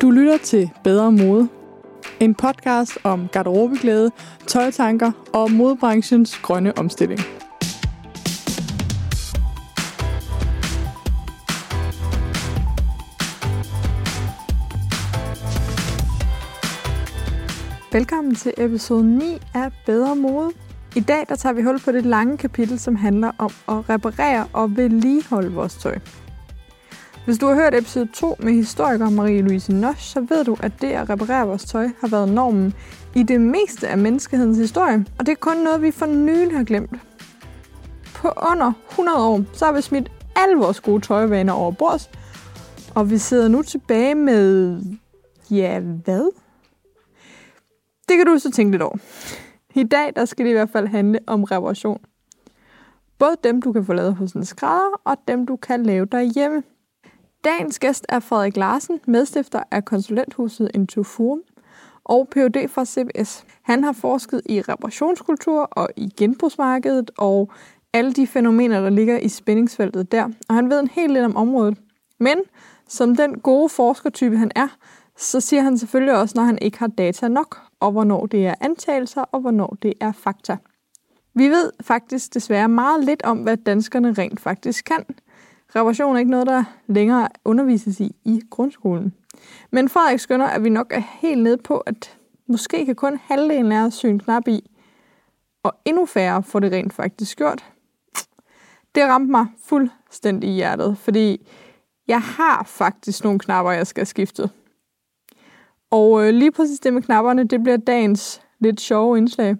Du lytter til Bedre Mode. En podcast om garderobeglæde, tøjtanker og modebranchens grønne omstilling. Velkommen til episode 9 af Bedre Mode. I dag der tager vi hul på det lange kapitel, som handler om at reparere og vedligeholde vores tøj. Hvis du har hørt episode 2 med historiker Marie-Louise Nosch, så ved du, at det at reparere vores tøj har været normen i det meste af menneskehedens historie, og det er kun noget, vi for nylig har glemt. På under 100 år, så har vi smidt alle vores gode tøjvaner over bords, og vi sidder nu tilbage med... Ja, hvad? Det kan du så tænke lidt over. I dag der skal det i hvert fald handle om reparation. Både dem, du kan få lavet hos en skrædder, og dem, du kan lave derhjemme. Dagens gæst er Frederik Larsen, medstifter af konsulenthuset Intoform og Ph.D. fra CBS. Han har forsket i reparationskultur og i genbrugsmarkedet og alle de fænomener, der ligger i spændingsfeltet der. Og han ved en hel del om området. Men som den gode forskertype han er, så siger han selvfølgelig også, når han ikke har data nok, og hvornår det er antagelser, og hvornår det er fakta. Vi ved faktisk desværre meget lidt om, hvad danskerne rent faktisk kan. Reparation er ikke noget, der længere undervises i i grundskolen. Men Frederik skønner, at vi nok er helt nede på, at måske kan kun halvdelen af os syge en knap i, og endnu færre får det rent faktisk gjort. Det ramte mig fuldstændig i hjertet, fordi jeg har faktisk nogle knapper, jeg skal have skiftet. Og øh, lige præcis det med knapperne, det bliver dagens lidt sjove indslag.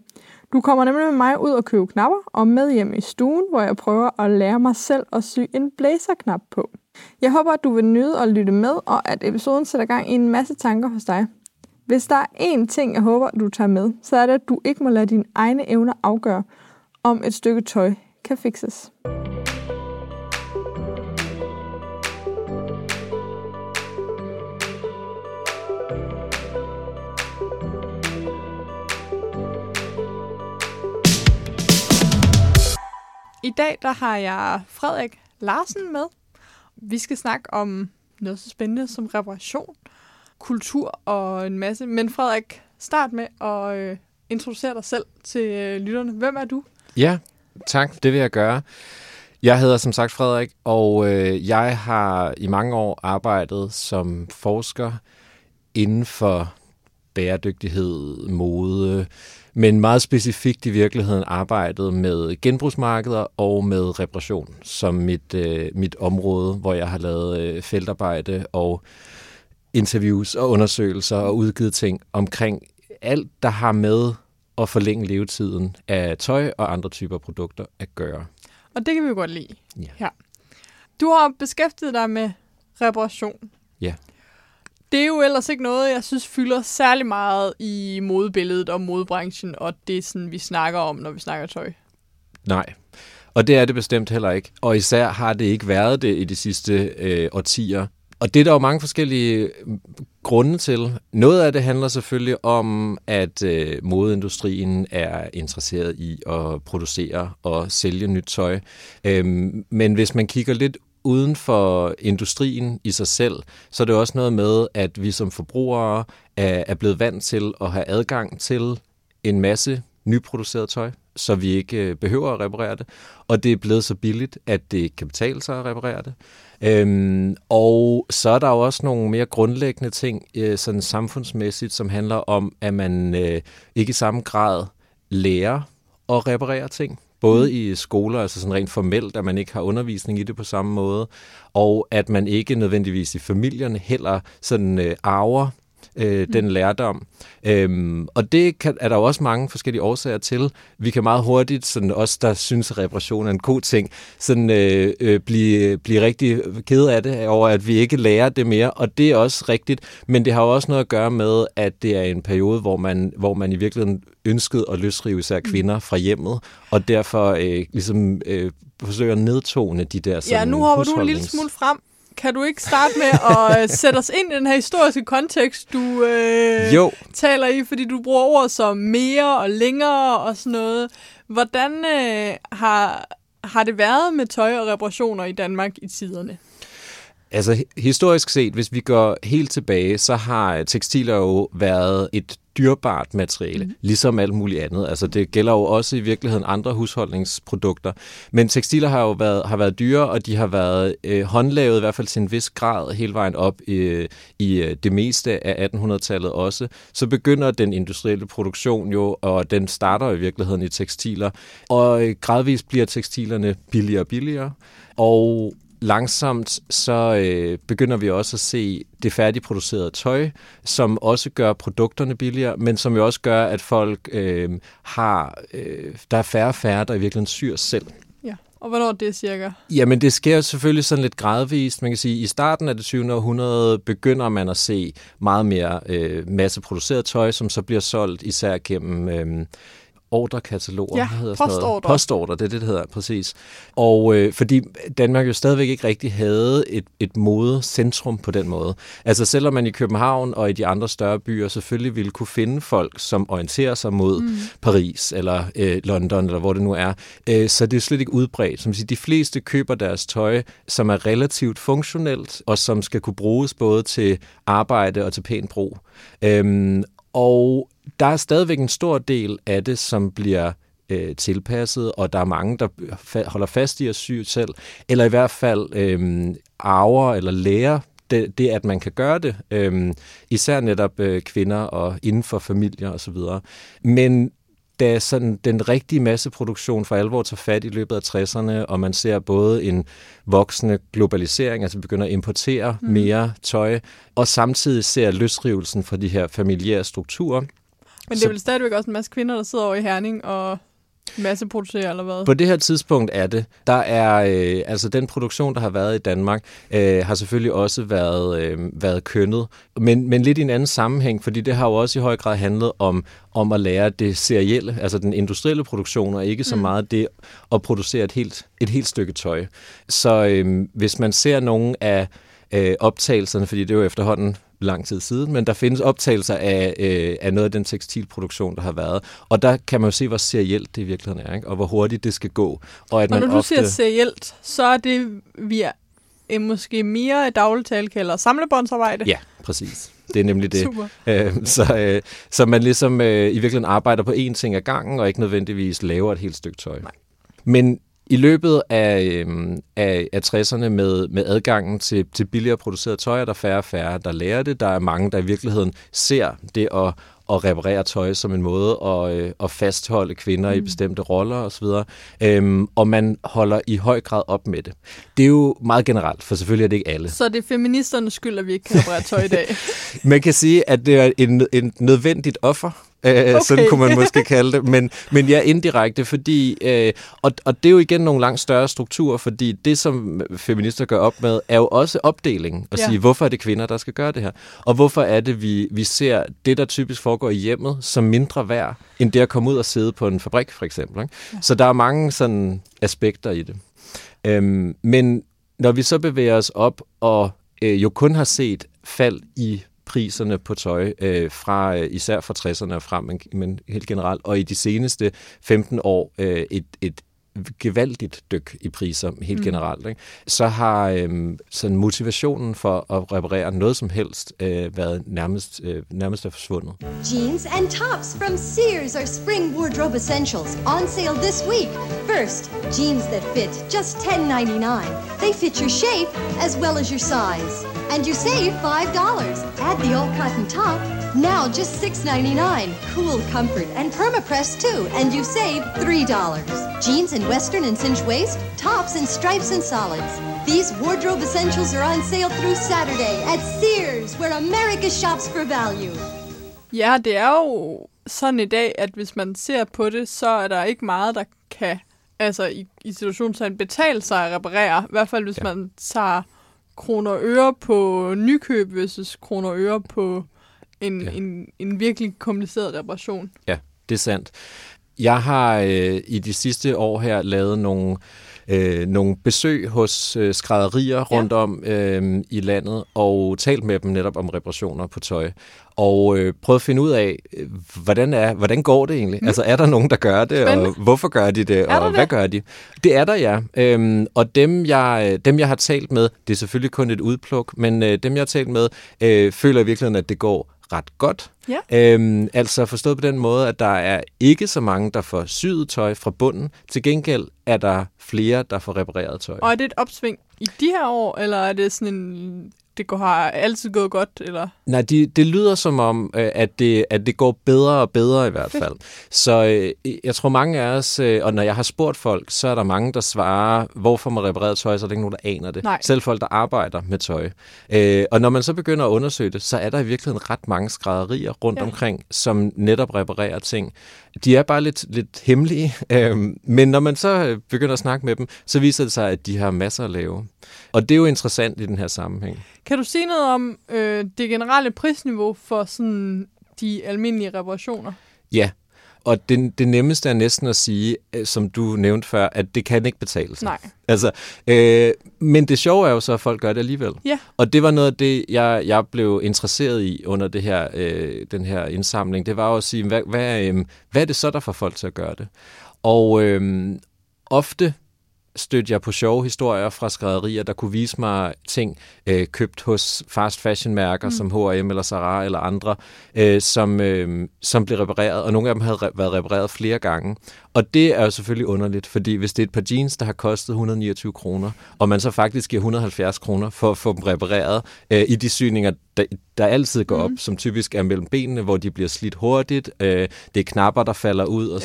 Du kommer nemlig med mig ud og købe knapper og med hjem i stuen, hvor jeg prøver at lære mig selv at sy en blazerknap på. Jeg håber, at du vil nyde at lytte med, og at episoden sætter gang i en masse tanker hos dig. Hvis der er én ting, jeg håber, du tager med, så er det, at du ikke må lade dine egne evner afgøre, om et stykke tøj kan fikses. I dag der har jeg Frederik Larsen med. Vi skal snakke om noget så spændende som reparation, kultur og en masse. Men Frederik, start med at øh, introducere dig selv til øh, lytterne. Hvem er du? Ja, tak. Det vil jeg gøre. Jeg hedder som sagt Frederik, og øh, jeg har i mange år arbejdet som forsker inden for bæredygtighed, mode, men meget specifikt i virkeligheden arbejdet med genbrugsmarkeder og med reparation som mit, øh, mit område, hvor jeg har lavet øh, feltarbejde og interviews og undersøgelser og udgivet ting omkring alt, der har med at forlænge levetiden af tøj og andre typer produkter at gøre. Og det kan vi jo godt lide. Ja. ja. Du har beskæftiget dig med reparation. Ja. Det er jo ellers ikke noget, jeg synes fylder særlig meget i modebilledet og modebranchen, og det er sådan, vi snakker om, når vi snakker tøj. Nej, og det er det bestemt heller ikke. Og især har det ikke været det i de sidste øh, årtier. Og det er der jo mange forskellige mm, grunde til. Noget af det handler selvfølgelig om, at øh, modeindustrien er interesseret i at producere og sælge nyt tøj. Øhm, men hvis man kigger lidt uden for industrien i sig selv, så er det også noget med, at vi som forbrugere er, er blevet vant til at have adgang til en masse nyproduceret tøj, så vi ikke øh, behøver at reparere det. Og det er blevet så billigt, at det kan betale sig at reparere det. Øhm, og så er der jo også nogle mere grundlæggende ting, øh, sådan samfundsmæssigt, som handler om, at man øh, ikke i samme grad lærer at reparere ting. Både i skoler, altså sådan rent formelt, at man ikke har undervisning i det på samme måde, og at man ikke nødvendigvis i familierne heller sådan øh, arver øh, den lærdom. Øhm, og det kan, er der jo også mange forskellige årsager til. Vi kan meget hurtigt, sådan os der synes, at reparation er en god ting, sådan øh, øh, blive, blive rigtig ked af det over, at vi ikke lærer det mere. Og det er også rigtigt, men det har jo også noget at gøre med, at det er en periode, hvor man, hvor man i virkeligheden ønskede at løsrive især kvinder fra hjemmet, og derfor øh, ligesom øh, forsøger at nedtone de der sådan, Ja, nu hopper du en lille smule frem kan du ikke starte med at øh, sætte os ind i den her historiske kontekst, du øh, jo. taler i, fordi du bruger ord som mere og længere og sådan noget. Hvordan øh, har, har det været med tøj og reparationer i Danmark i tiderne? Altså historisk set, hvis vi går helt tilbage, så har tekstiler jo været et dyrbart materiale, mm. ligesom alt muligt andet. Altså det gælder jo også i virkeligheden andre husholdningsprodukter. Men tekstiler har jo været, har været dyre, og de har været øh, håndlavet i hvert fald til en vis grad hele vejen op i, i øh, det meste af 1800-tallet også. Så begynder den industrielle produktion jo, og den starter i virkeligheden i tekstiler. Og øh, gradvist bliver tekstilerne billigere og billigere. Og langsomt så øh, begynder vi også at se det færdigproducerede tøj, som også gør produkterne billigere, men som jo også gør, at folk øh, har, øh, der er færre og færre, der i virkeligheden syr selv. Ja, og hvornår det cirka? Jamen det sker selvfølgelig sådan lidt gradvist. Man kan sige, at i starten af det 20. århundrede begynder man at se meget mere øh, masseproduceret tøj, som så bliver solgt især gennem... Øh, ordrekataloger. Ja, hedder postorder. Postorder, det er det, det hedder, præcis. Og øh, fordi Danmark jo stadigvæk ikke rigtig havde et, et modecentrum på den måde. Altså selvom man i København og i de andre større byer selvfølgelig ville kunne finde folk, som orienterer sig mod mm. Paris eller øh, London eller hvor det nu er, øh, så det er slet ikke udbredt. Som siger, de fleste køber deres tøj, som er relativt funktionelt og som skal kunne bruges både til arbejde og til pæn brug. Øhm, og der er stadigvæk en stor del af det, som bliver øh, tilpasset, og der er mange, der holder fast i at sy selv, eller i hvert fald øh, arver eller lærer det, det, at man kan gøre det, øh, især netop øh, kvinder og inden for familier osv. Men da sådan den rigtige masseproduktion for alvor tager fat i løbet af 60'erne, og man ser både en voksende globalisering, altså begynder at importere mm. mere tøj, og samtidig ser løsrivelsen fra de her familiære strukturer, men det er vel stadigvæk også en masse kvinder, der sidder over i Herning og masseproducerer, eller hvad? På det her tidspunkt er det. Der er, øh, altså den produktion, der har været i Danmark, øh, har selvfølgelig også været, øh, været kønnet, men, men lidt i en anden sammenhæng, fordi det har jo også i høj grad handlet om, om at lære det serielle, altså den industrielle produktion, og ikke så mm. meget det at producere et helt, et helt stykke tøj. Så øh, hvis man ser nogle af øh, optagelserne, fordi det er jo efterhånden lang tid siden, men der findes optagelser af, øh, af noget af den tekstilproduktion, der har været. Og der kan man jo se, hvor serielt det i virkeligheden er, ikke? og hvor hurtigt det skal gå. Og, at og man når du ofte... siger serielt, så er det via øh, måske mere dagligtale kalder samlebåndsarbejde? Ja, præcis. Det er nemlig det. Super. Øh, så, øh, så man ligesom øh, i virkeligheden arbejder på én ting ad gangen, og ikke nødvendigvis laver et helt stykke tøj. Nej. Men i løbet af, øhm, af, af 60'erne med, med adgangen til, til billigere produceret tøj, er der færre og færre, der lærer det. Der er mange, der i virkeligheden ser det at, at reparere tøj som en måde at, øh, at fastholde kvinder mm. i bestemte roller osv. Øhm, og man holder i høj grad op med det. Det er jo meget generelt, for selvfølgelig er det ikke alle. Så det er feministernes skyld, at vi ikke kan reparere tøj i dag? man kan sige, at det er en, en nødvendigt offer Øh, okay. Sådan kunne man måske kalde det. Men, men ja, indirekte, fordi... Øh, og, og det er jo igen nogle langt større strukturer, fordi det, som feminister gør op med, er jo også opdeling. At ja. sige, hvorfor er det kvinder, der skal gøre det her? Og hvorfor er det, vi, vi ser det, der typisk foregår i hjemmet, som mindre værd, end det at komme ud og sidde på en fabrik, for eksempel. Ikke? Ja. Så der er mange sådan aspekter i det. Øhm, men når vi så bevæger os op og øh, jo kun har set fald i priserne på tøj, øh, fra øh, især fra 60'erne og frem, men, men helt generelt, og i de seneste 15 år øh, et, et gevaldigt dyk i priser helt mm. generelt, ikke? så har øhm, sådan motivationen for at reparere noget som helst øh, været nærmest, øh, nærmest er forsvundet. Jeans and tops from Sears are spring wardrobe essentials on sale this week. First, jeans that fit just $10.99. They fit your shape as well as your size. And you save $5. Add the all cotton top Now just $6.99. Cool comfort and permapress too, and you save $3. Jeans in western and cinch waist, tops in stripes and solids. These wardrobe essentials are on sale through Saturday at Sears, where America shops for value. Ja, det er jo sådan i dag, at hvis man ser på det, så er der ikke meget, der kan altså i, i situationstegn betale sig at reparere. I hvert fald hvis ja. man tager kroner og øre på nykøb versus kroner og øre på en, ja. en, en virkelig kompliceret reparation. Ja, det er sandt. Jeg har øh, i de sidste år her lavet nogle øh, nogle besøg hos øh, skrædderier rundt om øh, i landet, og talt med dem netop om reparationer på tøj. Og øh, prøvet at finde ud af, øh, hvordan, er, hvordan går det egentlig? Mm. Altså er der nogen, der gør det, Spændende. og hvorfor gør de det, og hvad det? gør de? Det er der, ja. Øhm, og dem jeg, dem, jeg har talt med, det er selvfølgelig kun et udpluk, men øh, dem, jeg har talt med, øh, føler i virkeligheden, at det går ret godt. Ja. Øhm, altså forstået på den måde, at der er ikke så mange, der får syet tøj fra bunden. Til gengæld er der flere, der får repareret tøj. Og er det et opsving i de her år, eller er det sådan en... Det går, har altid gået godt, eller... Nej, de, det lyder som om, øh, at det, at det går bedre og bedre i hvert fald. Så øh, jeg tror mange af os, øh, og når jeg har spurgt folk, så er der mange, der svarer, hvorfor man repareret tøj, så er der ikke nogen, der aner det. Nej. Selv folk, der arbejder med tøj. Øh, og når man så begynder at undersøge det, så er der i virkeligheden ret mange skrædderier rundt Ja. omkring, som netop reparerer ting. De er bare lidt, lidt hemmelige, øh, men når man så begynder at snakke med dem, så viser det sig, at de har masser at lave. Og det er jo interessant i den her sammenhæng. Kan du sige noget om øh, det generelle prisniveau for sådan de almindelige reparationer? Ja, og det, det nemmeste er næsten at sige, øh, som du nævnte før, at det kan ikke betale sig. Nej. Altså, øh, men det sjove er jo så, at folk gør det alligevel. Ja. Og det var noget af det, jeg, jeg blev interesseret i under det her, øh, den her indsamling. Det var jo at sige, hvad, hvad, øh, hvad er det så, der får folk til at gøre det? Og øh, ofte stødte jeg på sjove historier fra skrædderier, der kunne vise mig ting øh, købt hos fast fashion mærker mm. som H&M eller Zara eller andre, øh, som, øh, som blev repareret, og nogle af dem havde re- været repareret flere gange. Og det er jo selvfølgelig underligt, fordi hvis det er et par jeans, der har kostet 129 kroner, og man så faktisk giver 170 kroner for at få dem repareret øh, i de syninger, der, der altid går op, som typisk er mellem benene, hvor de bliver slidt hurtigt, øh, det er knapper, der falder ud noget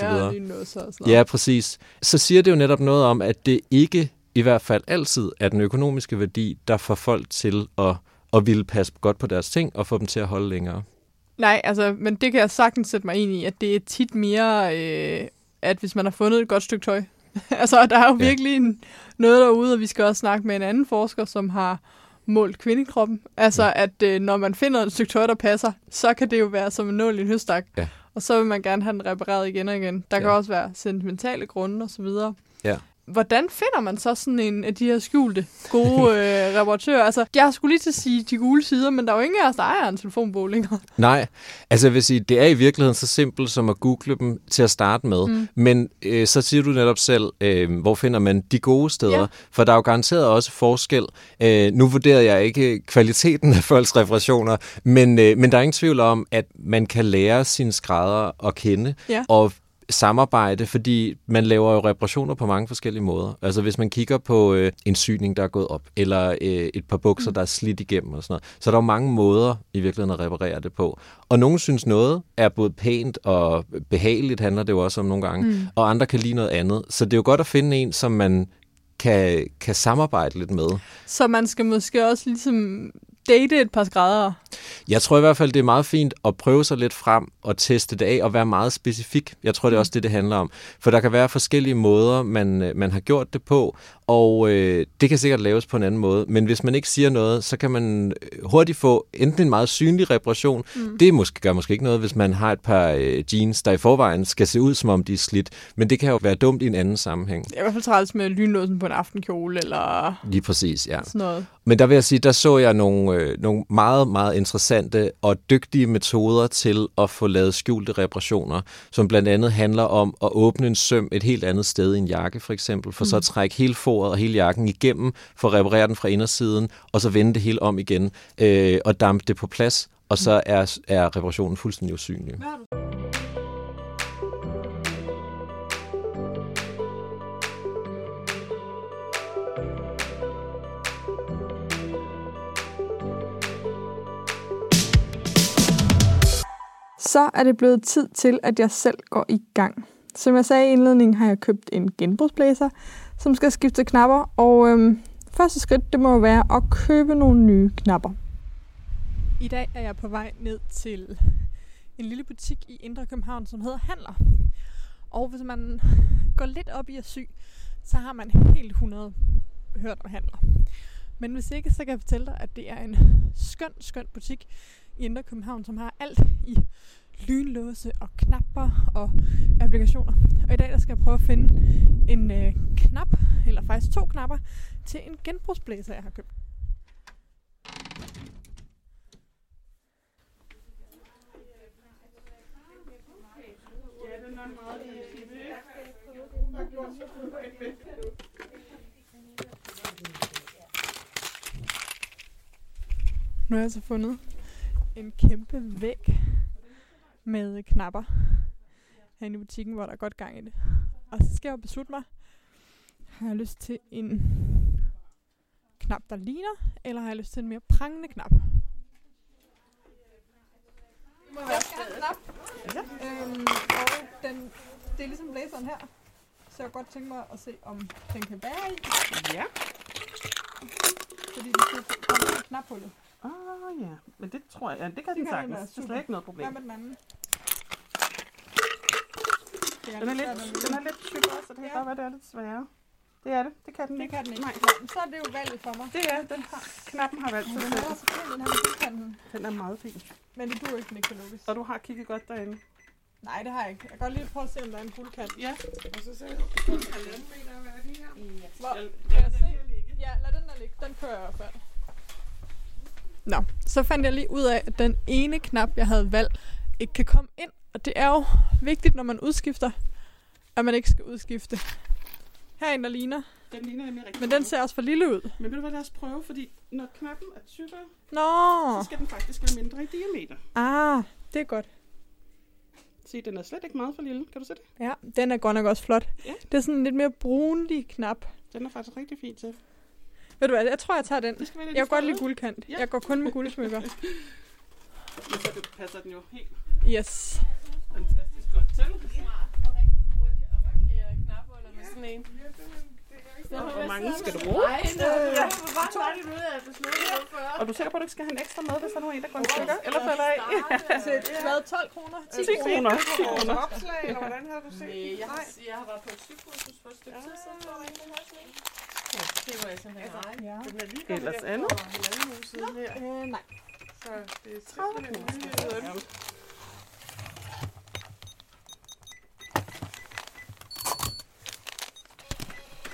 så og sådan Ja, præcis. Så siger det jo netop noget om, at det ikke i hvert fald altid er den økonomiske værdi, der får folk til at, at ville passe godt på deres ting og få dem til at holde længere. Nej, altså, men det kan jeg sagtens sætte mig ind i, at det er tit mere, øh, at hvis man har fundet et godt stykke tøj. altså, der er jo Ja. virkelig en, noget derude, og vi skal også snakke med en anden forsker, som har målt kvindekroppen. Altså, at øh, når man finder et stykke tøj, der passer, så kan det jo være som en nål i en høstak. Ja. Og så vil man gerne have den repareret igen og igen. Der kan Ja. også være sentimentale grunde og så videre. Ja. Hvordan finder man så sådan en af de her skjulte, gode øh, reparatører? Altså, jeg skulle lige til at sige de gule sider, men der er jo ingen af os, der ejer en telefonbog længere. Nej, altså jeg vil sige, det er i virkeligheden så simpelt som at google dem til at starte med. Mm. Men øh, så siger du netop selv, øh, hvor finder man de gode steder? Ja. For der er jo garanteret også forskel. Øh, nu vurderer jeg ikke kvaliteten af folks reparationer, men, øh, men der er ingen tvivl om, at man kan lære sine skrædder at kende. Ja. Og samarbejde, fordi man laver jo reparationer på mange forskellige måder. Altså hvis man kigger på øh, en syning, der er gået op, eller øh, et par bukser, der er slidt igennem og sådan noget, så er der jo mange måder i virkeligheden at reparere det på. Og nogen synes noget er både pænt og behageligt, handler det jo også om nogle gange, mm. og andre kan lide noget andet. Så det er jo godt at finde en, som man kan, kan samarbejde lidt med. Så man skal måske også ligesom date et par skrædder. Jeg tror i hvert fald, det er meget fint at prøve sig lidt frem og teste det af og være meget specifik. Jeg tror, det er også det, det handler om. For der kan være forskellige måder, man, øh, man har gjort det på, og øh, det kan sikkert laves på en anden måde. Men hvis man ikke siger noget, så kan man øh, hurtigt få enten en meget synlig reparation. Mm. Det måske, gør måske ikke noget, hvis man har et par øh, jeans, der i forvejen skal se ud, som om de er slidt. Men det kan jo være dumt i en anden sammenhæng. Det er i hvert fald træls med lynlåsen på en aftenkjole eller Lige præcis, ja. sådan noget. Men der vil jeg sige, der så jeg nogle, øh, nogle meget, meget interessante og dygtige metoder til at få lavet skjulte reparationer, som blandt andet handler om at åbne en søm et helt andet sted i en jakke, for eksempel, for mm. så at trække hele foret og hele jakken igennem, for at reparere den fra indersiden, og så vende det hele om igen, øh, og dampe det på plads, og så er, er reparationen fuldstændig usynlig. Så er det blevet tid til, at jeg selv går i gang. Som jeg sagde i indledningen, har jeg købt en genbrugsblæser, som skal skifte knapper, og øhm, første skridt, det må være at købe nogle nye knapper. I dag er jeg på vej ned til en lille butik i Indre København, som hedder Handler. Og hvis man går lidt op i at sy, så har man helt 100 hørt om Handler. Men hvis ikke, så kan jeg fortælle dig, at det er en skøn, skøn butik i Indre København, som har alt i lynlåse og knapper og applikationer. Og i dag der skal jeg prøve at finde en øh, knap, eller faktisk to knapper, til en genbrugsblæser, jeg har købt. Nu har jeg så fundet en kæmpe væg med knapper herinde i butikken, hvor der er godt gang i det. Og så skal jeg jo beslutte mig, har jeg lyst til en knap, der ligner, eller har jeg lyst til en mere prangende knap? Jeg skal have en knap, øhm, og den, det er ligesom blæseren her, så jeg godt tænke mig at se, om den kan være i, Ja. fordi den skal komme i knaphullet. Ah ja, men det tror jeg, ja, det kan Det den kan den sagtens. Det er slet ikke noget Hvad problem. med den anden? Det Den er lidt den er lidt tykkere, så det kan Ja. godt være, det er lidt sværere. Det er det. Det kan den Det ikke. kan den ikke. Nej. Så er det jo valget for mig. Det er, den har, knappen har valgt sig Den selv. er så den her. Den er meget fin. Men det duer ikke, den ikke kan lukkes. Og du har kigget godt derinde. Nej, det har jeg ikke. Jeg kan godt lige prøve at se, om der er en guldkant. Ja. Og så ser du, halvanden meter hvad er det her? Hvor, Jeg- kan jeg den se? her ligge. Ja, lad den der ligge. Den kører jeg i hvert fald. Nå, så fandt jeg lige ud af, at den ene knap, jeg havde valgt, ikke kan komme ind. Og det er jo vigtigt, når man udskifter, at man ikke skal udskifte. Her er en, der ligner. Den ligner nemlig rigtig Men den ser også for lille ud. Men ved du hvad, lad os prøve, fordi når knappen er tykkere, Nå, så skal den faktisk være mindre i diameter. ah, det er godt. Se, den er slet ikke meget for lille. Kan du se det? Ja, den er godt nok også flot. Ja. Det er sådan en lidt mere brunlig knap. Den er faktisk rigtig fin til. Ved du hvad, jeg tror, jeg tager den. Jeg kan godt lide guldkant. Ja. Jeg går kun med guldsmykker. Men så det passer den jo helt Yes. fantastisk godt til. Hvor mange skal du bruge? Ja, hvor var det ud af at beslutte? Og du er sikker på, at du ikke skal have en ekstra med, hvis der er nogen, der går en stykker? Eller falder af? Til hvad, 12 kroner? 10 10 kroner. 10 kroner. Opslag, eller hvordan har du set? Øh, jeg, har, jeg har været på et sygehus for et stykke tid siden, det var jeg simpelthen ej. Ja. Den er lige kommet Ellers andet. for halvanden uge siden her. Øh, nej. Så det er simpelthen nyheden.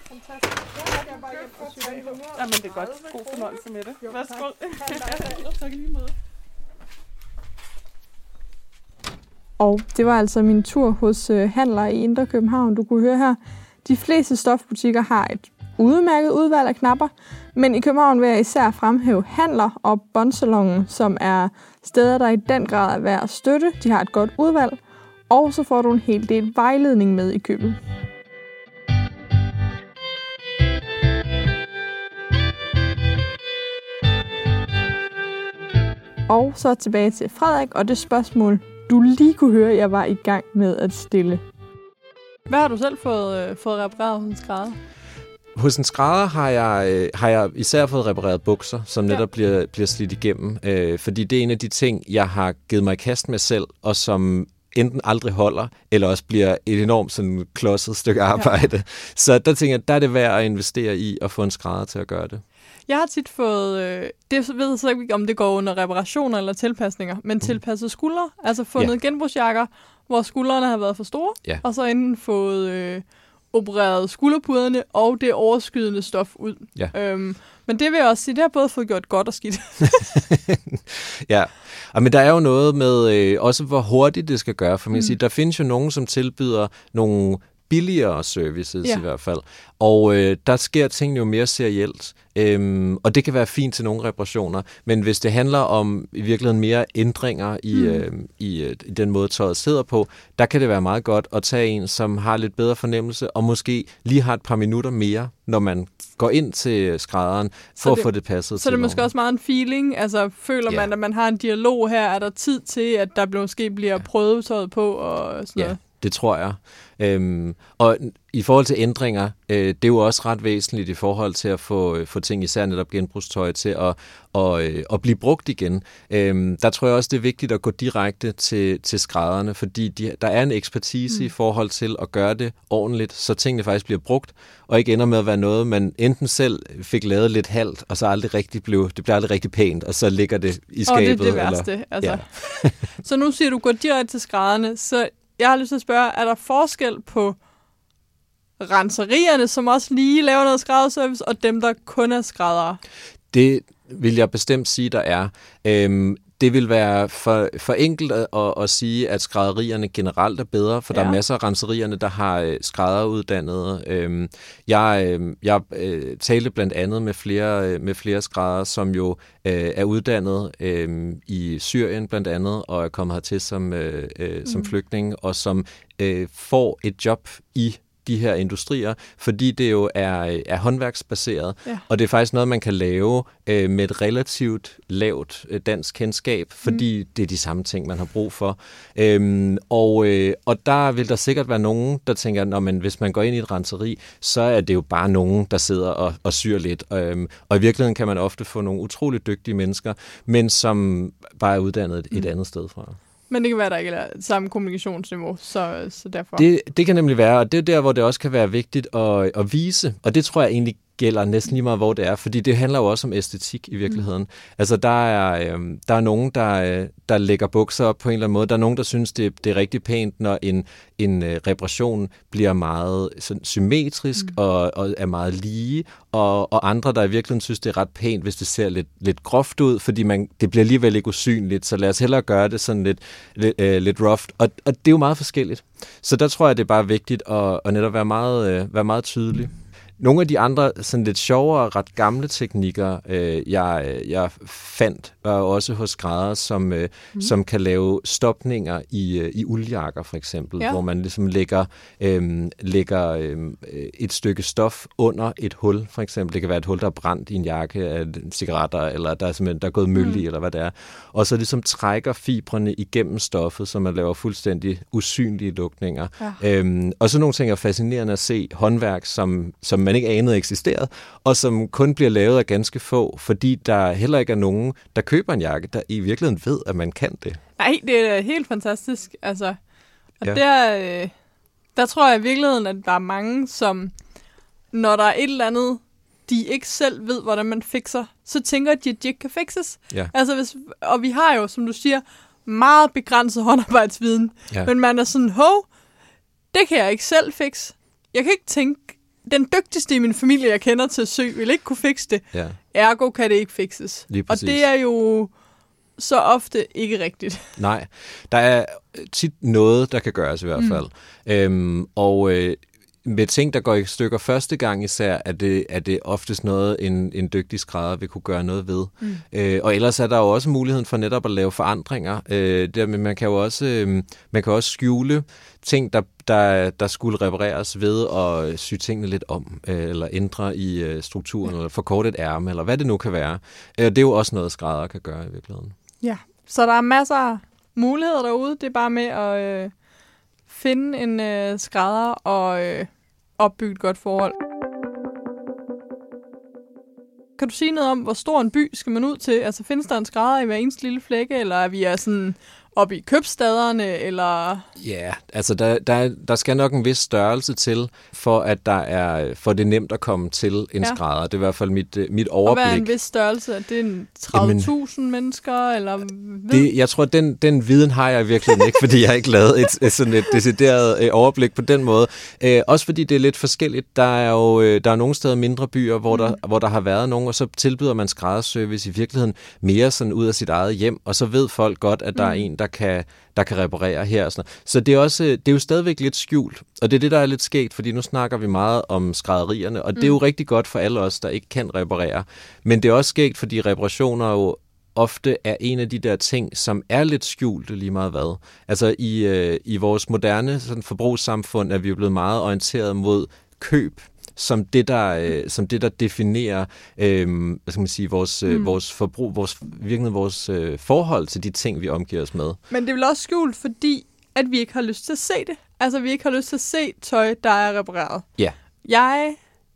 Fantastisk. Ja, jeg kan bare hjem og syge. Jamen, det er godt. God fornøjelse med det. Værsgo. tak. Lige måde. Og det var altså min tur hos øh, handlere i Indre København. Du kunne høre her, de fleste stofbutikker har et udmærket udvalg af knapper, men i København vil jeg især fremhæve handler og bondsalongen, som er steder, der i den grad er værd at støtte. De har et godt udvalg, og så får du en hel del vejledning med i købet. Og så tilbage til Frederik og det spørgsmål, du lige kunne høre, jeg var i gang med at stille. Hvad har du selv fået, øh, fået repareret hos en skrædder? Hos en skrædder har jeg, øh, har jeg især fået repareret bukser, som Ja. netop bliver, bliver slidt igennem. Øh, fordi det er en af de ting, jeg har givet mig i kast med selv, og som enten aldrig holder, eller også bliver et enormt sådan klodset stykke arbejde. Ja. Så der tænker jeg, der er det værd at investere i at få en skrædder til at gøre det. Jeg har tit fået, øh, det ved jeg så ikke, om det går under reparationer eller tilpasninger, men tilpasset skuldre. Altså fundet ja. genbrugsjakker, hvor skuldrene har været for store, Ja. og så enten fået øh, opereret skulderpuderne og det overskydende stof ud. Ja. Øhm, men det vil jeg også sige, det har både fået gjort godt og skidt. Ja, og men der er jo noget med øh, også, hvor hurtigt det skal gøre. For man Mm. sige, der findes jo nogen, som tilbyder nogle billigere services Ja. i hvert fald. Og øh, der sker ting jo mere serielt. Øhm, og det kan være fint til nogle reparationer. Men hvis det handler om i virkeligheden mere ændringer i, Mm. mm. øh, i, øh, i den måde, tøjet sidder på, der kan det være meget godt at tage en, som har lidt bedre fornemmelse, og måske lige har et par minutter mere, når man går ind til skrædderen, for det- at få det passet Så er til det måske nogen. også meget en feeling. Altså føler Ja. man, at man har en dialog her? Er der tid til, at der måske bliver prøvet tøjet på og sådan Ja, noget? det tror jeg. Øhm, og i forhold til ændringer, øh, det er jo også ret væsentligt i forhold til at få, øh, få ting, især netop genbrugstøj, til at, og, øh, at blive brugt igen. Øh, der tror jeg også, det er vigtigt at gå direkte til, til skrædderne, fordi de, der er en ekspertise mm. i forhold til at gøre det ordentligt, så tingene faktisk bliver brugt, og ikke ender med at være noget, man enten selv fik lavet lidt halvt, og så aldrig rigtig blev, det bliver aldrig rigtig pænt, og så ligger det i skabet. Og det er det værste. Eller, altså. Ja. så nu siger du, gå direkte til skrædderne, så jeg har lyst til at spørge, er der forskel på renserierne, som også lige laver noget skrædderservice, og dem, der kun er skræddere? Det vil jeg bestemt sige, der er. Øhm, det vil være for, for enkelt at, at, at sige, at skrædderierne generelt er bedre, for ja. der er masser af renserierne, der har øh, skrædderuddannede. Øhm, jeg øh, jeg øh, talte blandt andet med flere, øh, med flere skrædder, som jo øh, er uddannet øh, i Syrien blandt andet, og er kommet hertil som, øh, øh, som mm. flygtning, og som øh, får et job i de her industrier, fordi det jo er, er håndværksbaseret, ja. og det er faktisk noget, man kan lave øh, med et relativt lavt øh, dansk kendskab, fordi mm. det er de samme ting, man har brug for. Øhm, og, øh, og der vil der sikkert være nogen, der tænker, at hvis man går ind i et renseri, så er det jo bare nogen, der sidder og, og syr lidt. Øhm, og i virkeligheden kan man ofte få nogle utroligt dygtige mennesker, men som bare er uddannet et, mm. et andet sted fra. Men det kan være, at der ikke er samme kommunikationsniveau, så, så derfor... Det, det kan nemlig være, og det er der, hvor det også kan være vigtigt at, at vise, og det tror jeg egentlig gælder næsten lige meget, hvor det er, fordi det handler jo også om æstetik i virkeligheden. Mm. Altså, der er, øh, der er nogen, der, der lægger bukser op på en eller anden måde. Der er nogen, der synes, det, det er rigtig pænt, når en, en øh, reparation bliver meget sådan, symmetrisk mm. og, og er meget lige, og, og andre, der i virkeligheden synes, det er ret pænt, hvis det ser lidt, lidt groft ud, fordi man, det bliver alligevel ikke usynligt, så lad os hellere gøre det sådan lidt, lidt, øh, lidt rough. Og, og det er jo meget forskelligt. Så der tror jeg, det er bare vigtigt at, at netop være meget, øh, være meget tydelig. Nogle af de andre sådan lidt sjovere, ret gamle teknikker, øh, jeg, øh, jeg fandt, var også hos græder, som, øh, mm. som kan lave stopninger i, øh, i uldjakker for eksempel, ja. hvor man ligesom lægger, øh, lægger øh, et stykke stof under et hul, for eksempel. Det kan være et hul, der er brændt i en jakke af cigaretter, eller der er simpelthen der er gået møl i, mm. eller hvad det er. Og så ligesom trækker fibrene igennem stoffet, så man laver fuldstændig usynlige lukninger. Ja. Øhm, og så nogle ting er fascinerende at se håndværk, som, som man ikke anede eksisterede, og som kun bliver lavet af ganske få, fordi der heller ikke er nogen, der køber en jakke, der i virkeligheden ved, at man kan det. Nej, det er helt fantastisk. Altså, og ja. der, øh, der tror jeg i virkeligheden, at der er mange, som når der er et eller andet, de ikke selv ved, hvordan man fikser, så tænker de, at de ikke kan fikses. Ja. Altså, hvis, og vi har jo, som du siger, meget begrænset håndarbejdsviden. Ja. Men man er sådan, hov, det kan jeg ikke selv fikse. Jeg kan ikke tænke den dygtigste i min familie, jeg kender til sø, vil ikke kunne fikse det. Ja. Ergo kan det ikke fikses. Og det er jo så ofte ikke rigtigt. Nej, der er tit noget, der kan gøres i hvert mm. fald. Mm. Øhm, og øh, med ting, der går i stykker første gang især, er det, er det oftest noget, en, en dygtig skrædder vil kunne gøre noget ved. Mm. Øh, og ellers er der jo også muligheden for netop at lave forandringer. Øh, der, men man kan jo også, øh, man kan også skjule ting, der, der, der skulle repareres ved at sy tingene lidt om, øh, eller ændre i øh, strukturen, eller forkorte et ærme, eller hvad det nu kan være. Øh, det er jo også noget, skrædder kan gøre i virkeligheden. Ja, så der er masser af muligheder derude. Det er bare med at... Øh finde en øh, skrædder og øh, opbygge et godt forhold. Kan du sige noget om, hvor stor en by skal man ud til? Altså findes der en skrædder i hver eneste lille flække, eller er vi er sådan op i købstaderne, eller? Ja, altså der, der, der skal nok en vis størrelse til, for at der er for det er nemt at komme til en ja. skrædder. Det er i hvert fald mit, øh, mit overblik. Og hvad er en vis størrelse? Er det 30.000 mennesker, eller? Det, jeg tror, den, den viden har jeg virkelig ikke, fordi jeg har ikke lavet et, et sådan et decideret øh, overblik på den måde. Øh, også fordi det er lidt forskelligt. Der er jo øh, der er nogle steder mindre byer, hvor, mm. der, hvor der har været nogen, og så tilbyder man skrædderservice i virkeligheden mere sådan ud af sit eget hjem, og så ved folk godt, at der mm. er en, der kan, der kan reparere her. Og sådan Så det er, også, det er jo stadigvæk lidt skjult, og det er det, der er lidt skægt, fordi nu snakker vi meget om skrædderierne, og mm. det er jo mm. rigtig godt for alle os, der ikke kan reparere. Men det er også skægt, fordi reparationer jo ofte er en af de der ting, som er lidt skjult lige meget hvad. Altså i, øh, i vores moderne sådan, forbrugssamfund er vi jo blevet meget orienteret mod køb som det, der, øh, som det, der definerer øh, hvad skal man sige, vores, øh, mm. vores forbrug, vores, virkelig vores øh, forhold til de ting, vi omgiver os med. Men det er vel også skjult, fordi at vi ikke har lyst til at se det. Altså, vi ikke har lyst til at se tøj, der er repareret. Ja. Jeg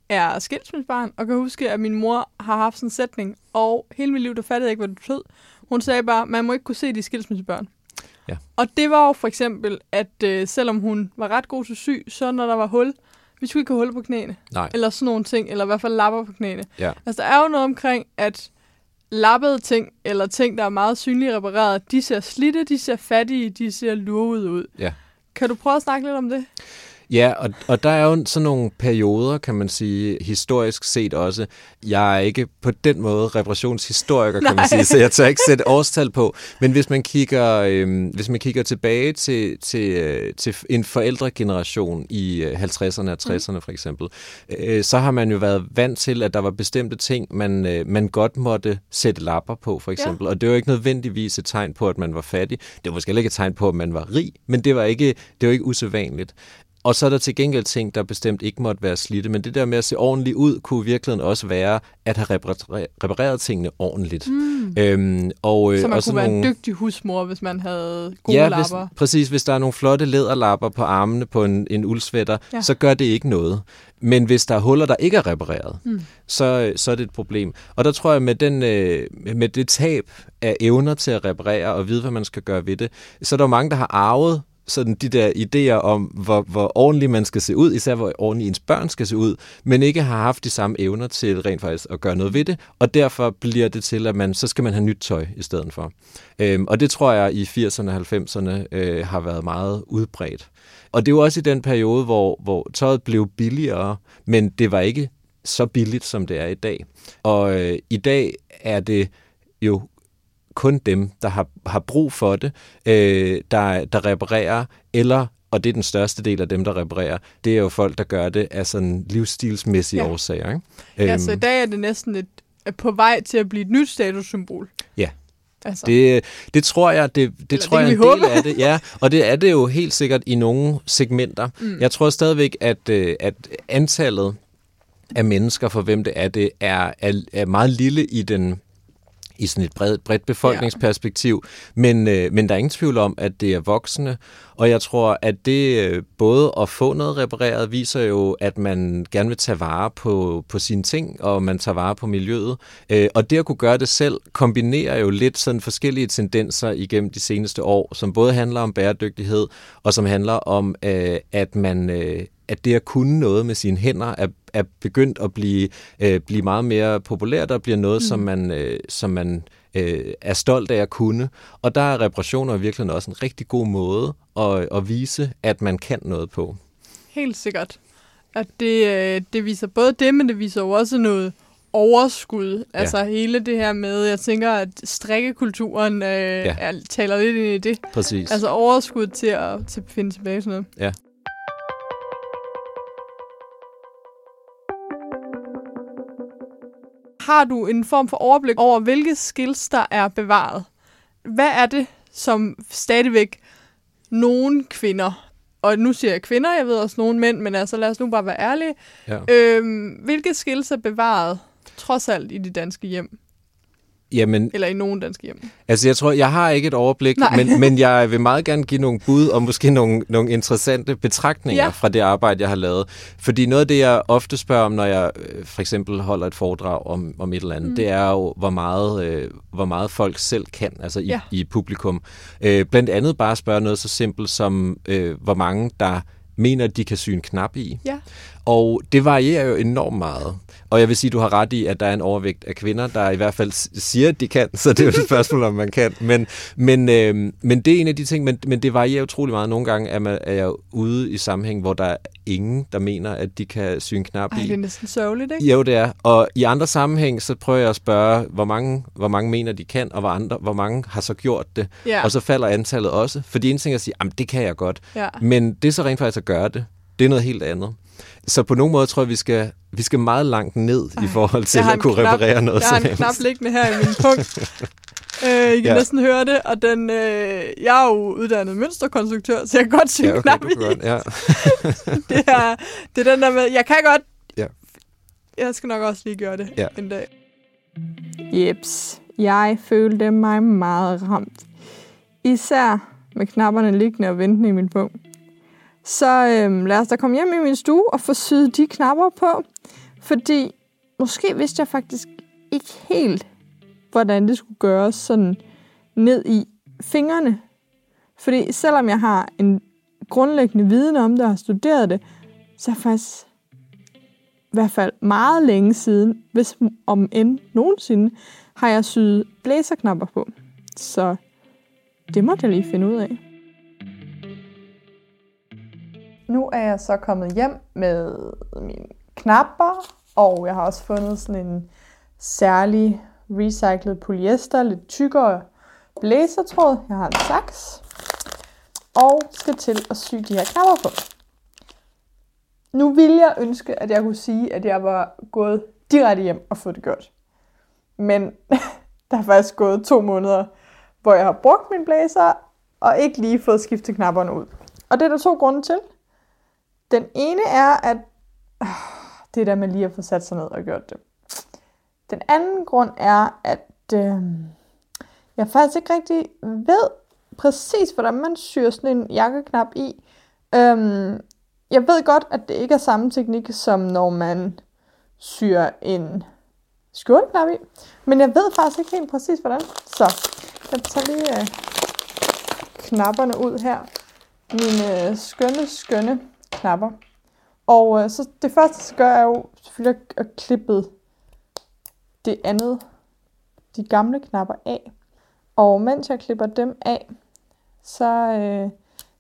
er skilsmissebarn, og kan huske, at min mor har haft sådan en sætning, og hele mit liv, der fattede jeg ikke, hvad det betød. Hun sagde bare, man må ikke kunne se de skilsmissebørn. Ja. Og det var jo for eksempel, at øh, selvom hun var ret god til syg, så når der var hul, vi skulle ikke have hul på knæene. Nej. Eller sådan nogle ting, eller i hvert fald lapper på knæene. Ja. Altså, der er jo noget omkring, at lappede ting, eller ting, der er meget synligt repareret, de ser slidte, de ser fattige, de ser lurvede ud. Ja. Kan du prøve at snakke lidt om det? Ja, og, og der er jo sådan nogle perioder, kan man sige, historisk set også. Jeg er ikke på den måde reparationshistoriker, kan man sige, så jeg tør ikke sætte årstal på. Men hvis man kigger, øh, hvis man kigger tilbage til, til, øh, til en forældregeneration i øh, 50'erne og 60'erne for eksempel, øh, så har man jo været vant til, at der var bestemte ting, man, øh, man godt måtte sætte lapper på, for eksempel. Ja. Og det var ikke nødvendigvis et tegn på, at man var fattig. Det var måske ikke et tegn på, at man var rig, men det var ikke, det var ikke usædvanligt. Og så er der til gengæld ting, der bestemt ikke måtte være slidte, men det der med at se ordentligt ud, kunne i virkeligheden også være at have repareret, tingene ordentligt. Mm. Øhm, og, øh, Så man og kunne være nogle, en dygtig husmor, hvis man havde gode ja, lapper. hvis, præcis. Hvis der er nogle flotte læderlapper på armene på en, en uldsvætter, Ja. så gør det ikke noget. Men hvis der er huller, der ikke er repareret, mm. så, så er det et problem. Og der tror jeg, med, den, øh, med det tab af evner til at reparere og vide, hvad man skal gøre ved det, så er der jo mange, der har arvet sådan de der idéer om, hvor, hvor ordentligt man skal se ud, især hvor ordentligt ens børn skal se ud, men ikke har haft de samme evner til rent faktisk at gøre noget ved det, og derfor bliver det til, at man så skal man have nyt tøj i stedet for. Øhm, og det tror jeg i 80'erne og 90'erne øh, har været meget udbredt. Og det var også i den periode, hvor, hvor tøjet blev billigere, men det var ikke så billigt, som det er i dag. Og øh, i dag er det jo kun dem, der har, har brug for det, øh, der, der reparerer, eller, og det er den største del af dem, der reparerer, det er jo folk, der gør det af sådan livsstilsmæssige Ja. årsager. Ikke? Ja, så i dag er det næsten et, på vej til at blive et nyt statussymbol. Ja. Altså, Det, det tror jeg, det, det Eller tror det jeg er en del af det. Ja, og det er det jo helt sikkert i nogle segmenter. Mm. Jeg tror stadigvæk, at, øh, at antallet af mennesker, for hvem det er, det er, er, er meget lille i den i sådan et bredt, bredt befolkningsperspektiv, ja. men, øh, men der er ingen tvivl om, at det er voksende, og jeg tror, at det øh, både at få noget repareret, viser jo, at man gerne vil tage vare på, på sine ting, og man tager vare på miljøet, øh, og det at kunne gøre det selv, kombinerer jo lidt sådan forskellige tendenser igennem de seneste år, som både handler om bæredygtighed, og som handler om, øh, at man... Øh, at det at kunne noget med sine hænder er, er begyndt at blive, øh, blive meget mere populært og bliver noget, mm. som man, øh, som man øh, er stolt af at kunne. Og der er reparationer virkelig også en rigtig god måde at, at vise, at man kan noget på. helt sikkert. At det, øh, det viser både det, men det viser jo også noget overskud. Ja. Altså hele det her med, jeg tænker, at strikkekulturen øh, ja. er, taler lidt ind i det. Præcis. Altså overskud til at, til at finde tilbage til noget. Ja. Har du en form for overblik over, hvilke skills, der er bevaret? Hvad er det, som stadigvæk nogle kvinder, og nu siger jeg kvinder, jeg ved også nogle mænd, men altså lad os nu bare være ærlige. Ja. Øhm, hvilke skills er bevaret, trods alt, i de danske hjem? Jamen, Eller i nogle danske hjem? altså jeg tror, jeg har ikke et overblik, Nej. men, men jeg vil meget gerne give nogle bud og måske nogle, nogle interessante betragtninger Ja. fra det arbejde, jeg har lavet. Fordi noget af det, jeg ofte spørger om, når jeg øh, for eksempel holder et foredrag om, om et eller andet, mm. det er jo, hvor meget, øh, hvor meget folk selv kan, altså i, Ja. i publikum. Øh, blandt andet bare spørge noget så simpelt som, øh, hvor mange der mener, de kan sy en knap i. Ja. Og det varierer jo enormt meget. Og jeg vil sige, du har ret i, at der er en overvægt af kvinder, der i hvert fald siger, at de kan, så det er jo et spørgsmål, om man kan. Men, men, øh, men det er en af de ting, men, men det varierer utrolig meget. Nogle gange er, man, er jeg ude i sammenhæng, hvor der er ingen, der mener, at de kan sy en knap Ej, i. det er næsten sørgeligt, ikke? Jo, det er. Og i andre sammenhæng, så prøver jeg at spørge, hvor mange, hvor mange mener, de kan, og hvor, andre, hvor mange har så gjort det. Ja. Og så falder antallet også. Fordi en ting er at sige, jamen det kan jeg godt. Ja. Men det er så rent faktisk at gøre det, det er noget helt andet. Så på nogen måde tror jeg, vi skal, vi skal meget langt ned i forhold til at kunne knap- reparere noget Jeg har en knap liggende her i min punkt. øh, I kan ja. Næsten høre det, og den, øh, jeg er jo uddannet mønsterkonstruktør, så jeg kan godt en Ja, okay, knap i. godt, ja. det, er, det er den der med, jeg kan godt. Ja. Jeg skal nok også lige gøre det Ja. en dag. Jeps, jeg følte mig meget ramt. Især med knapperne liggende og ventende i min pung. Så øhm, lad os da komme hjem i min stue og få syet de knapper på. Fordi måske vidste jeg faktisk ikke helt, hvordan det skulle gøres sådan ned i fingrene. Fordi selvom jeg har en grundlæggende viden om det og har studeret det, så er faktisk i hvert fald meget længe siden, hvis om end nogensinde, har jeg syet blæserknapper på. Så det må jeg lige finde ud af. Nu er jeg så kommet hjem med mine knapper, og jeg har også fundet sådan en særlig recyclet polyester, lidt tykkere blæsertråd. Jeg har en saks, og skal til at sy de her knapper på. Nu vil jeg ønske, at jeg kunne sige, at jeg var gået direkte hjem og fået det gjort. Men der er faktisk gået to måneder, hvor jeg har brugt min blæser, og ikke lige fået skiftet knapperne ud. Og det er der to grunde til. Den ene er, at øh, det der med lige at få sat sig ned og gjort det. Den anden grund er, at øh, jeg faktisk ikke rigtig ved præcis, hvordan man syr sådan en jakkeknap i. Øhm, jeg ved godt, at det ikke er samme teknik, som når man syr en skjorteknap i. Men jeg ved faktisk ikke helt præcis, hvordan. Så jeg tager lige øh, knapperne ud her. Mine øh, skønne, skønne knapper. Og øh, så det første, jeg gør er jo selvfølgelig at klippe det andet, de gamle knapper af. Og mens jeg klipper dem af, så øh,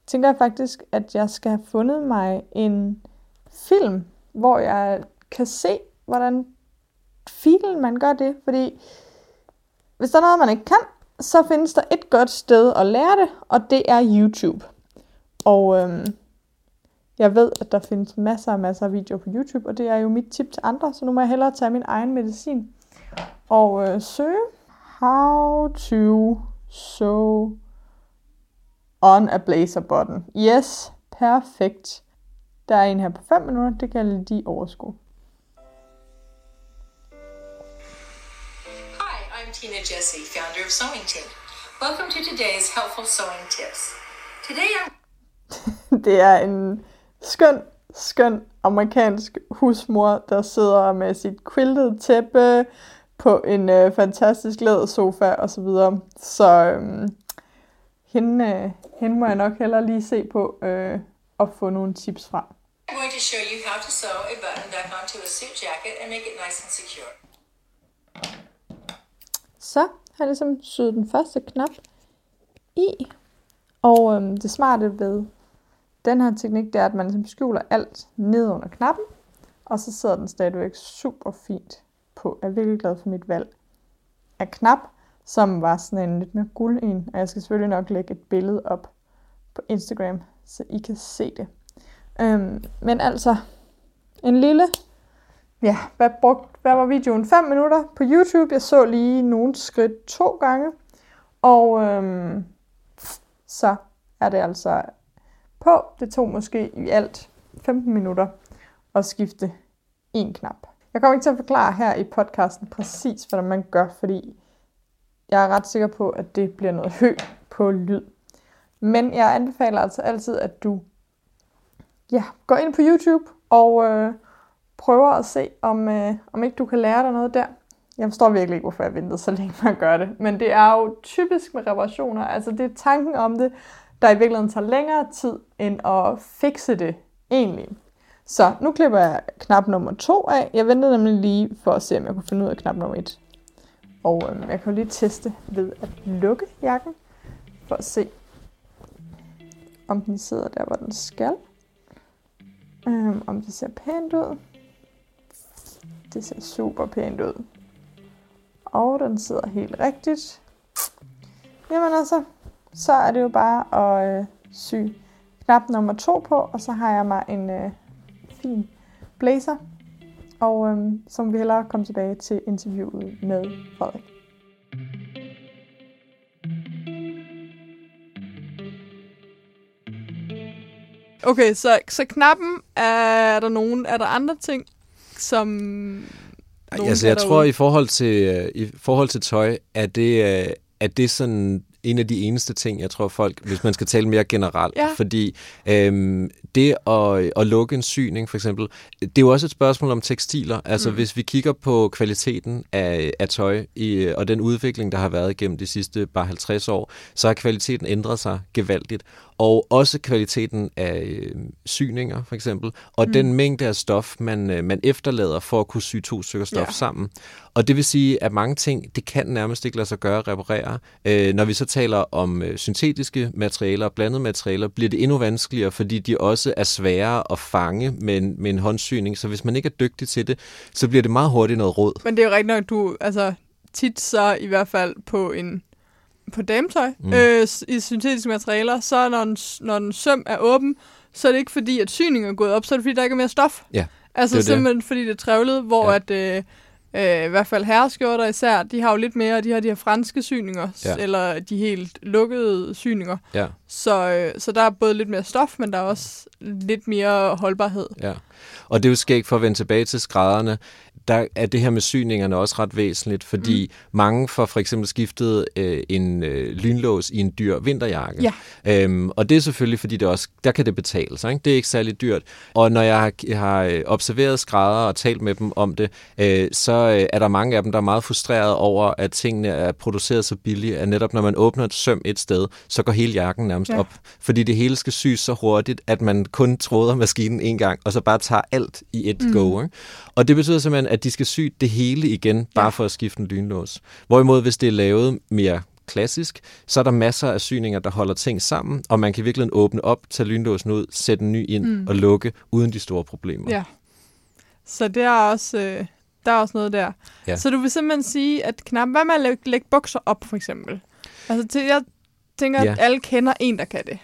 tænker jeg faktisk, at jeg skal have fundet mig en film, hvor jeg kan se, hvordan filen man gør det. Fordi hvis der er noget, man ikke kan, så findes der et godt sted at lære det, og det er YouTube. Og øhm, jeg ved, at der findes masser og masser af videoer på YouTube, og det er jo mit tip til andre, så nu må jeg hellere tage min egen medicin og øh, søge How to sew on a blazer button. Yes, perfekt. Der er en her på 5 minutter, det kan jeg lige overskue. Hi, I'm Tina Jesse, founder of Sewing Tip. Welcome to today's helpful sewing tips. Today I'm Det er en skøn, skøn amerikansk husmor, der sidder med sit quiltet tæppe på en øh, fantastisk lædersofa og så videre. Så øhm, hende, øh, hende må jeg nok hellere lige se på øh, og få nogle tips fra. going to show you how to sew a button back onto a suit jacket and make it nice and secure. Så har jeg ligesom syet den første knap i. Og øhm, det smarte ved den her teknik, det er, at man ligesom skjuler alt ned under knappen. Og så sidder den stadigvæk super fint på. Jeg er virkelig glad for mit valg af knap, som var sådan en lidt mere guld en. Og jeg skal selvfølgelig nok lægge et billede op på Instagram, så I kan se det. Øhm, men altså, en lille Ja, hvad, brugt, hvad var videoen? 5 minutter på YouTube. Jeg så lige nogle skridt to gange. Og øhm, så er det altså på. Det tog måske i alt 15 minutter at skifte en knap. Jeg kommer ikke til at forklare her i podcasten præcis, hvordan man gør, fordi jeg er ret sikker på, at det bliver noget hø på lyd. Men jeg anbefaler altså altid, at du ja, går ind på YouTube og øh, prøver at se, om, øh, om ikke du kan lære dig noget der. Jeg forstår virkelig ikke, hvorfor jeg ventede så længe med at gøre det. Men det er jo typisk med reparationer. Altså det er tanken om det, der i virkeligheden tager længere tid, end at fikse det egentlig. Så nu klipper jeg knap nummer 2 af. Jeg ventede nemlig lige for at se, om jeg kunne finde ud af knap nummer 1. Og øhm, jeg kan jo lige teste ved at lukke jakken, for at se, om den sidder der, hvor den skal. Øhm, om det ser pænt ud. Det ser super pænt ud. Og den sidder helt rigtigt. Jamen altså, så er det jo bare at øh, sy knap nummer to på, og så har jeg mig en øh, fin blazer. Og øh, så må vi hellere komme tilbage til interviewet med Frederik. Okay, så, så knappen, er der nogen, er der andre ting, som Ej, altså, jeg tror, i forhold til, øh, i forhold til tøj, er det, øh, er det sådan en af de eneste ting, jeg tror folk, hvis man skal tale mere generelt, Ja. fordi øhm, det at, at lukke en syning for eksempel, det er jo også et spørgsmål om tekstiler. Altså mm. hvis vi kigger på kvaliteten af, af tøj i, og den udvikling, der har været gennem de sidste bare 50 år, så har kvaliteten ændret sig gevaldigt. Og også kvaliteten af øh, syninger for eksempel, og mm. den mængde af stof, man, øh, man efterlader for at kunne sy to stykker stof Ja. sammen. Og det vil sige, at mange ting, det kan nærmest ikke lade sig gøre at reparere. Øh, når vi så taler om øh, syntetiske materialer og blandede materialer, bliver det endnu vanskeligere, fordi de også er svære at fange med en, med en håndsyning. Så hvis man ikke er dygtig til det, så bliver det meget hurtigt noget råd. Men det er jo rigtigt nok, du, altså tit så i hvert fald på en på dametøj mm. Øh, i syntetiske materialer, så når en, når en søm er åben, så er det ikke fordi, at syningen er gået op, så er det fordi, der ikke er mere stof. Ja, Altså det er det. simpelthen fordi, det er trævlet, hvor Ja. at øh, øh, i hvert fald herreskjorter især, de har jo lidt mere, de har de her franske syninger, Ja. eller de helt lukkede syninger. Ja. Så, øh, så der er både lidt mere stof, men der er også lidt mere holdbarhed. Ja, og det er jo skægt for at vende tilbage til skrædderne. Der er det her med syningerne også ret væsentligt, fordi mm. mange får for eksempel skiftet øh, en øh, lynlås i en dyr vinterjakke. Ja. Øhm, og det er selvfølgelig, fordi det også, der kan det betale sig. Ikke? Det er ikke særlig dyrt. Og når jeg har, har øh, observeret skrædder og talt med dem om det, øh, så øh, er der mange af dem, der er meget frustreret over, at tingene er produceret så billigt, at netop når man åbner et søm et sted, så går hele jakken nærmest Ja. op. Fordi det hele skal sys så hurtigt, at man kun tråder maskinen en gang, og så bare tager alt i et mm. go. Ikke? Og det betyder simpelthen, at de skal sy det hele igen, bare Ja. for at skifte en lynlås. Hvorimod, hvis det er lavet mere klassisk, så er der masser af syninger, der holder ting sammen, og man kan virkelig åbne op, tage lynlåsen ud, sætte en ny ind mm. og lukke, uden de store problemer. Ja. Så det er også, øh, der er også noget der. Ja. Så du vil simpelthen sige, at knap, hvad med at lægge, lægge bukser op, for eksempel? Altså, til, jeg tænker, Ja. at alle kender en, der kan det.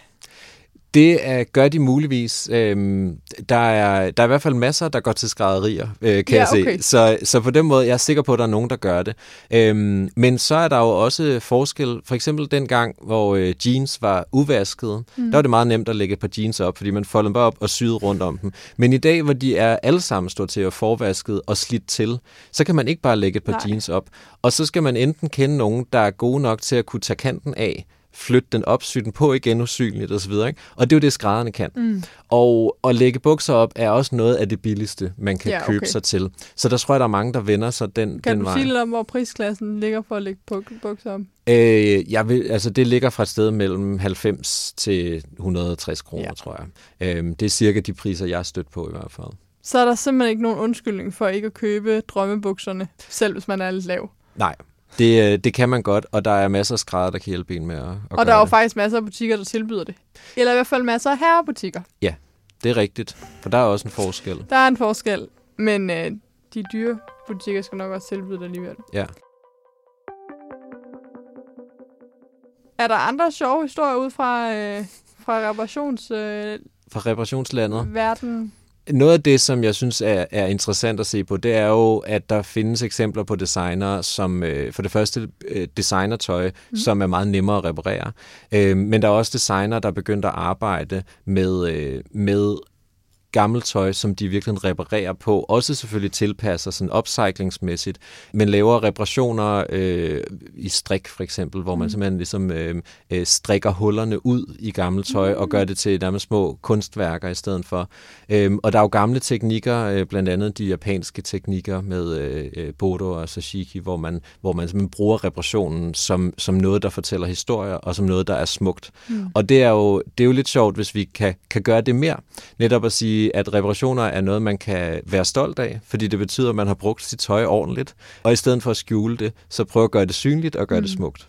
Det er, gør de muligvis. Øhm, der, er, der er i hvert fald masser, der går til skrædderier, øh, kan Ja, jeg okay. se. Så, så på den måde, jeg er sikker på, at der er nogen, der gør det. Øhm, men så er der jo også forskel. For eksempel den gang, hvor øh, jeans var uvaskede, mm. der var det meget nemt at lægge et par jeans op, fordi man foldede dem bare op og syede rundt om dem. Men i dag, hvor de er alle sammen stort til at forvasket og slidt til, så kan man ikke bare lægge et par. Nej. jeans op. Og så skal man enten kende nogen, der er gode nok til at kunne tage kanten af, flytte den op, sy den på igen usynligt osv. Ikke? Og det er jo det, skrædderne kan. Mm. Og at lægge bukser op er også noget af det billigste, man kan Ja, ja, købe okay. sig til. Så der tror jeg, der er mange, der vender sig den, Kan den du vej. sige lidt om, hvor prisklassen ligger for at lægge buk- bukser op? Øh, jeg vil, altså det ligger fra et sted mellem 90 til 160 kroner, Ja. tror jeg. Øhm, det er cirka de priser, jeg er stødt på i hvert fald. Så er der simpelthen ikke nogen undskyldning for ikke at købe drømmebukserne, selv hvis man er lidt lav. Nej, det, øh, det kan man godt, og der er masser af skrædder, der kan hjælpe en med at, at Og der er jo det. faktisk masser af butikker, der tilbyder det. Eller i hvert fald masser af herrebutikker. Det er rigtigt, for der er også en forskel. Der er en forskel, men øh, de dyre butikker skal nok også tilbyde det alligevel. Ja. Er der andre sjove historier ud fra, øh, fra reparationsverdenen? Øh, Fra reparationslandet. verden? Noget af det, som jeg synes er, er interessant at se på, det er jo, at der findes eksempler på designere, som øh, for det første øh, designertøj, mm. som er meget nemmere at reparere. Øh, men der er også designere, der er begyndt at arbejde med, øh, med gammelt tøj, som de virkelig reparerer på. Også selvfølgelig tilpasser sådan upcyclingsmæssigt, men laver reparationer øh, i strik for eksempel, hvor man Mm. simpelthen ligesom øh, øh, strikker hullerne ud i gammelt tøj og gør det til nærmest små kunstværker i stedet for. Øhm, og der er jo gamle teknikker, øh, blandt andet de japanske teknikker med øh, øh, Bodo og Sashiki, hvor man, hvor man simpelthen bruger reparationen som, som noget, der fortæller historier, og som noget, der er smukt. Mm. Og det er, jo, det er jo lidt sjovt, hvis vi kan, kan gøre det mere. Netop at sige, at reparationer er noget, man kan være stolt af, fordi det betyder, at man har brugt sit tøj ordentligt. Og i stedet for at skjule det, så prøve at gøre det synligt og gøre mm. det smukt.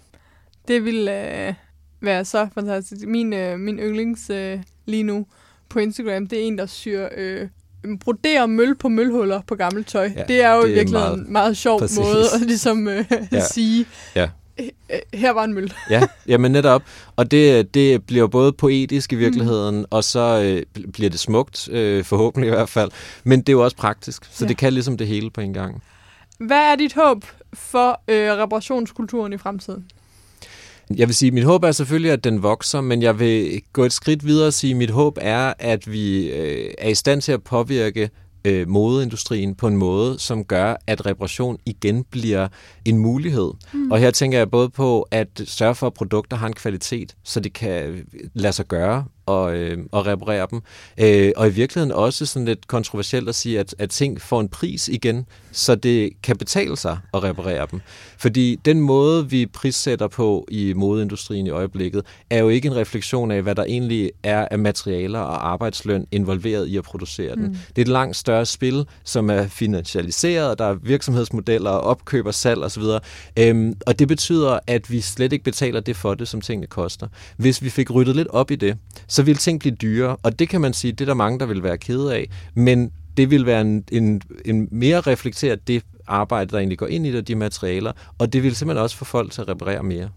Det vil øh, være så fantastisk. Min, øh, min yndlings øh, lige nu på Instagram, det er en, der syr... Øh, broderer møl på mølhuller på gammelt tøj. Ja, det er jo det i er virkeligheden meget- en meget sjov præcis. måde at ligesom øh. Ja. sige, Ja. "Øh, her var en møl. Ja, jamen netop. Og det, det bliver både poetisk i virkeligheden, mm. og så øh, bl- bliver det smukt, øh, forhåbentlig i hvert fald. Men det er jo også praktisk, så Ja. det kan ligesom det hele på en gang. Hvad er dit håb for øh, reparationskulturen i fremtiden? Jeg vil sige, mit håb er selvfølgelig, at den vokser, men jeg vil gå et skridt videre og sige, at mit håb er, at vi øh, er i stand til at påvirke øh, modeindustrien på en måde, som gør, at reparation igen bliver en mulighed. Mm. Og her tænker jeg både på at sørge for, at produkter har en kvalitet, så det kan lade sig gøre og, øh, og reparere dem. Øh, og i virkeligheden også sådan lidt kontroversielt at sige, at, at ting får en pris igen, så det kan betale sig at reparere dem. Fordi den måde, vi prissætter på i modeindustrien i øjeblikket, er jo ikke en refleksion af, hvad der egentlig er af materialer og arbejdsløn involveret i at producere den. Mm. Det er et langt større spil, som er finansialiseret, der er virksomhedsmodeller, opkøb og salg osv. Øhm, og det betyder, at vi slet ikke betaler det for det, som tingene koster. Hvis vi fik ryddet lidt op i det, så vil ting blive dyrere, og det kan man sige, det er der mange, der vil være kede af, men det vil være en, en, en mere reflekteret det arbejde, der egentlig går ind i det, de materialer, og det vil simpelthen også få folk til at reparere mere.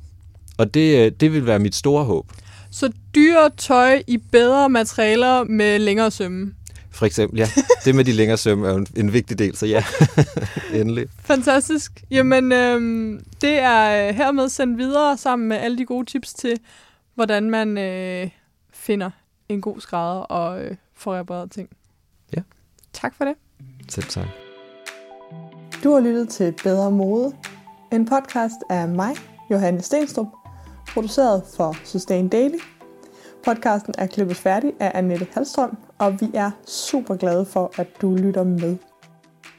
Og det, det vil være mit store håb. Så dyre tøj i bedre materialer med længere sømme. For eksempel, ja. Det med de længere sømme er en, en vigtig del, så ja, endelig. Fantastisk. Jamen, øhm, det er hermed sendt videre sammen med alle de gode tips til, hvordan man øh, finder en god skrædder og øh, får repareret ting. Ja. Tak for det. Selv tak. Du har lyttet til Bedre Mode, en podcast af mig, Johanne Stenstrup, produceret for Sustain Daily. Podcasten er klippet færdig af Annette Halstrøm, og vi er super glade for, at du lytter med.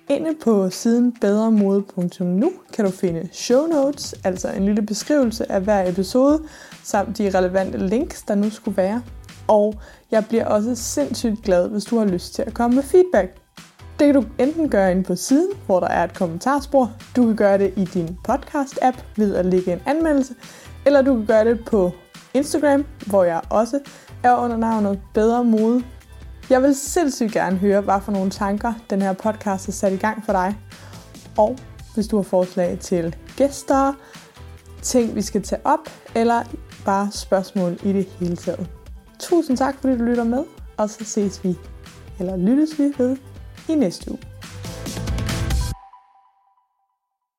Inde på siden bedremode.nu kan du finde show notes, altså en lille beskrivelse af hver episode, samt de relevante links, der nu skulle være. Og jeg bliver også sindssygt glad, hvis du har lyst til at komme med feedback. Det kan du enten gøre inde på siden, hvor der er et kommentarspor. Du kan gøre det i din podcast-app ved at lægge en anmeldelse. Eller du kan gøre det på Instagram, hvor jeg også er under navnet Bedre Mode. Jeg vil sindssygt gerne høre, hvad for nogle tanker den her podcast har sat i gang for dig. Og hvis du har forslag til gæster, ting vi skal tage op, eller bare spørgsmål i det hele taget. Tusind tak, fordi du lytter med, og så ses vi, eller lyttes vi ved i næste uge.